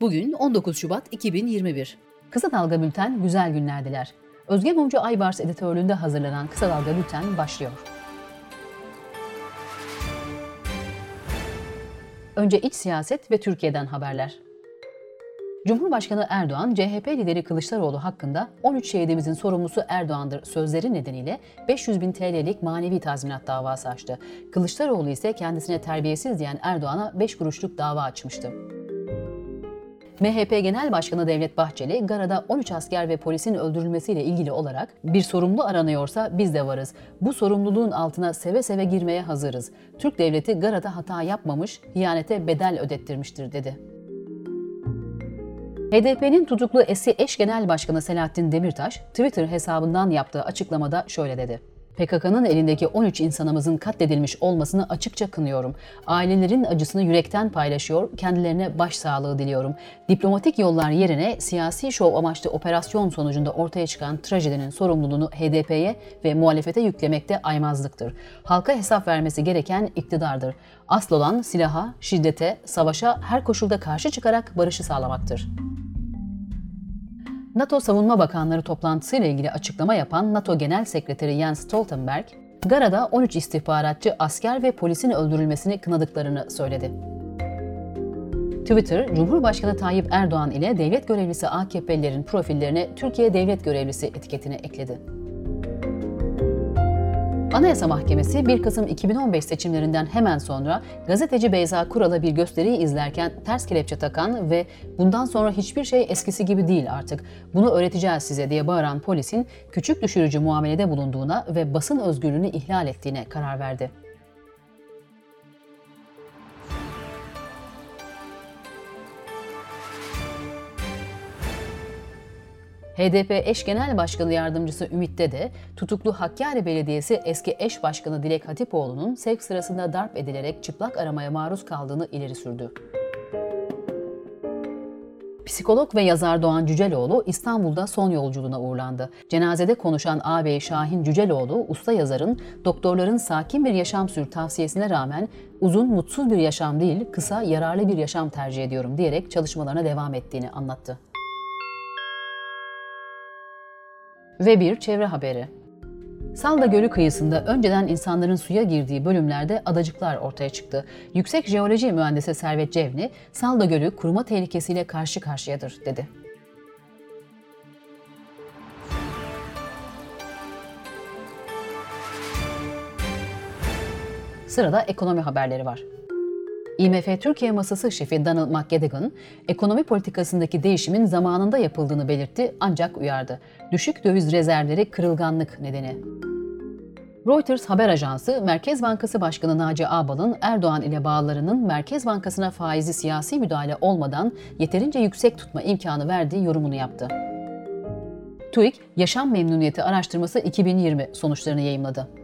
Bugün 19 Şubat 2021. Kısa Dalga Bülten güzel günlerdiler. Özge Mumcu Aybars editörlüğünde hazırlanan Kısa Dalga Bülten başlıyor. Önce iç siyaset ve Türkiye'den haberler. Cumhurbaşkanı Erdoğan, CHP lideri Kılıçdaroğlu hakkında 13 şehidimizin sorumlusu Erdoğan'dır sözleri nedeniyle 500 bin TL'lik manevi tazminat davası açtı. Kılıçdaroğlu ise kendisine terbiyesiz diyen Erdoğan'a 5 kuruşluk dava açmıştı. MHP Genel Başkanı Devlet Bahçeli, Gara'da 13 asker ve polisin öldürülmesiyle ilgili olarak bir sorumlu aranıyorsa biz de varız. Bu sorumluluğun altına seve seve girmeye hazırız. Türk devleti Gara'da hata yapmamış, hiyanete bedel ödettirmiştir dedi. HDP'nin tutuklu eski eş genel başkanı Selahattin Demirtaş, Twitter hesabından yaptığı açıklamada şöyle dedi. PKK'nın elindeki 13 insanımızın katledilmiş olmasını açıkça kınıyorum. Ailelerin acısını yürekten paylaşıyor, kendilerine başsağlığı diliyorum. Diplomatik yollar yerine siyasi şov amaçlı operasyon sonucunda ortaya çıkan trajedinin sorumluluğunu HDP'ye ve muhalefete yüklemekte aymazlıktır. Halka hesap vermesi gereken iktidardır. Asıl olan silaha, şiddete, savaşa her koşulda karşı çıkarak barışı sağlamaktır. NATO Savunma Bakanları toplantısıyla ilgili açıklama yapan NATO Genel Sekreteri Jens Stoltenberg, Gara'da 13 istihbaratçı asker ve polisin öldürülmesini kınadıklarını söyledi. Twitter, Cumhurbaşkanı Tayyip Erdoğan ile devlet görevlisi AKP'lilerin profillerine Türkiye Devlet Görevlisi etiketini ekledi. Anayasa Mahkemesi 1 Kasım 2015 seçimlerinden hemen sonra gazeteci Beyza Kural'a bir gösteriyi izlerken ters kelepçe takan ve bundan sonra hiçbir şey eskisi gibi değil artık, bunu öğreteceğiz size diye bağıran polisin küçük düşürücü muamelede bulunduğuna ve basın özgürlüğünü ihlal ettiğine karar verdi. HDP eş genel başkanı yardımcısı Ümit'te de tutuklu Hakkari Belediyesi eski eş başkanı Dilek Hatipoğlu'nun sevk sırasında darp edilerek çıplak aramaya maruz kaldığını ileri sürdü. Psikolog ve yazar Doğan Cüceloğlu İstanbul'da son yolculuğuna uğurlandı. Cenazede konuşan ağabey Şahin Cüceloğlu, usta yazarın doktorların sakin bir yaşam sür tavsiyesine rağmen uzun mutsuz bir yaşam değil, kısa yararlı bir yaşam tercih ediyorum diyerek çalışmalarına devam ettiğini anlattı. Ve bir çevre haberi. Salda Gölü kıyısında önceden insanların suya girdiği bölümlerde adacıklar ortaya çıktı. Yüksek Jeoloji Mühendisi Servet Cevni, Salda Gölü kuruma tehlikesiyle karşı karşıyadır dedi. Sırada ekonomi haberleri var. IMF Türkiye Masası şefi Donald McGettigan, ekonomi politikasındaki değişimin zamanında yapıldığını belirtti ancak uyardı. Düşük döviz rezervleri kırılganlık nedeni. Reuters haber ajansı, Merkez Bankası Başkanı Naci Ağbal'ın Erdoğan ile bağlarının Merkez Bankası'na faizi siyasi müdahale olmadan yeterince yüksek tutma imkanı verdiği yorumunu yaptı. TÜİK, Yaşam Memnuniyeti Araştırması 2020 sonuçlarını yayımladı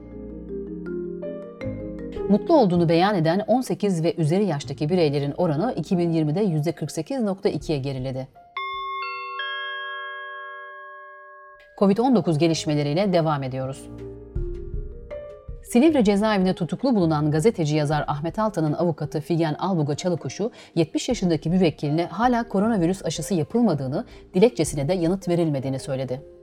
mutlu olduğunu beyan eden 18 ve üzeri yaştaki bireylerin oranı 2020'de %48.2'ye geriledi. Covid-19 gelişmeleriyle devam ediyoruz. Silivri cezaevinde tutuklu bulunan gazeteci yazar Ahmet Altan'ın avukatı Figen Albuga Çalıkuşu, 70 yaşındaki müvekkiline hala koronavirüs aşısı yapılmadığını, dilekçesine de yanıt verilmediğini söyledi.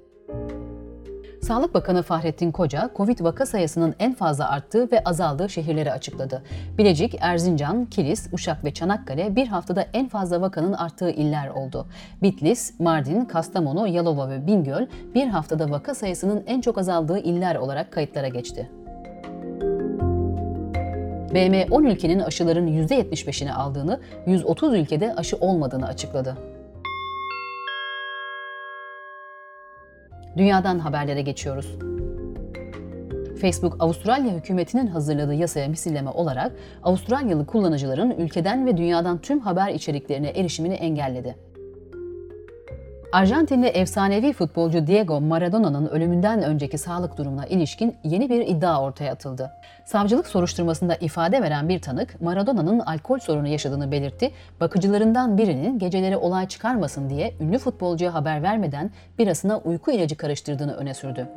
Sağlık Bakanı Fahrettin Koca, Covid vaka sayısının en fazla arttığı ve azaldığı şehirleri açıkladı. Bilecik, Erzincan, Kilis, Uşak ve Çanakkale bir haftada en fazla vakanın arttığı iller oldu. Bitlis, Mardin, Kastamonu, Yalova ve Bingöl bir haftada vaka sayısının en çok azaldığı iller olarak kayıtlara geçti. BM 10 ülkenin aşıların %75'ini aldığını, 130 ülkede aşı olmadığını açıkladı. Dünyadan haberlere geçiyoruz. Facebook, Avustralya hükümetinin hazırladığı yasaya misilleme olarak Avustralyalı kullanıcıların ülkeden ve dünyadan tüm haber içeriklerine erişimini engelledi. Arjantinli efsanevi futbolcu Diego Maradona'nın ölümünden önceki sağlık durumuna ilişkin yeni bir iddia ortaya atıldı. Savcılık soruşturmasında ifade veren bir tanık, Maradona'nın alkol sorunu yaşadığını belirtti, bakıcılarından birinin geceleri olay çıkarmasın diye ünlü futbolcuya haber vermeden birasına uyku ilacı karıştırdığını öne sürdü.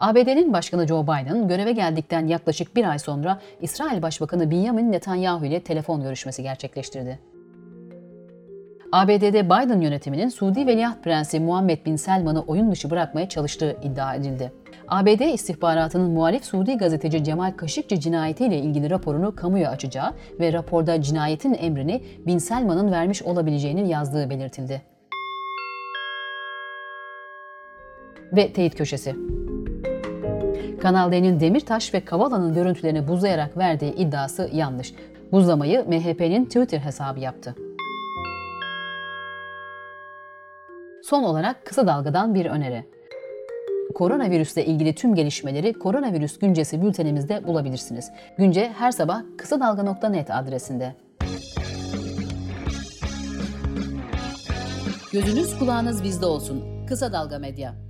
ABD'nin başkanı Joe Biden göreve geldikten yaklaşık bir ay sonra İsrail Başbakanı Benjamin Netanyahu ile telefon görüşmesi gerçekleştirdi. ABD'de Biden yönetiminin Suudi Veliaht Prensi Muhammed Bin Selman'ı oyun dışı bırakmaya çalıştığı iddia edildi. ABD istihbaratının muhalif Suudi gazeteci Cemal Kaşıkçı cinayetiyle ilgili raporunu kamuya açacağı ve raporda cinayetin emrini Bin Selman'ın vermiş olabileceğinin yazdığı belirtildi. Ve teyit köşesi. Kanal D'nin Demirtaş ve Kavala'nın görüntülerini buzlayarak verdiği iddiası yanlış. Buzlamayı MHP'nin Twitter hesabı yaptı. Son olarak kısa dalgadan bir öneri. Koronavirüsle ilgili tüm gelişmeleri Koronavirüs Güncesi bültenimizde bulabilirsiniz. Günce her sabah kısa dalga.net adresinde. Gözünüz kulağınız bizde olsun. Kısa Dalga Medya.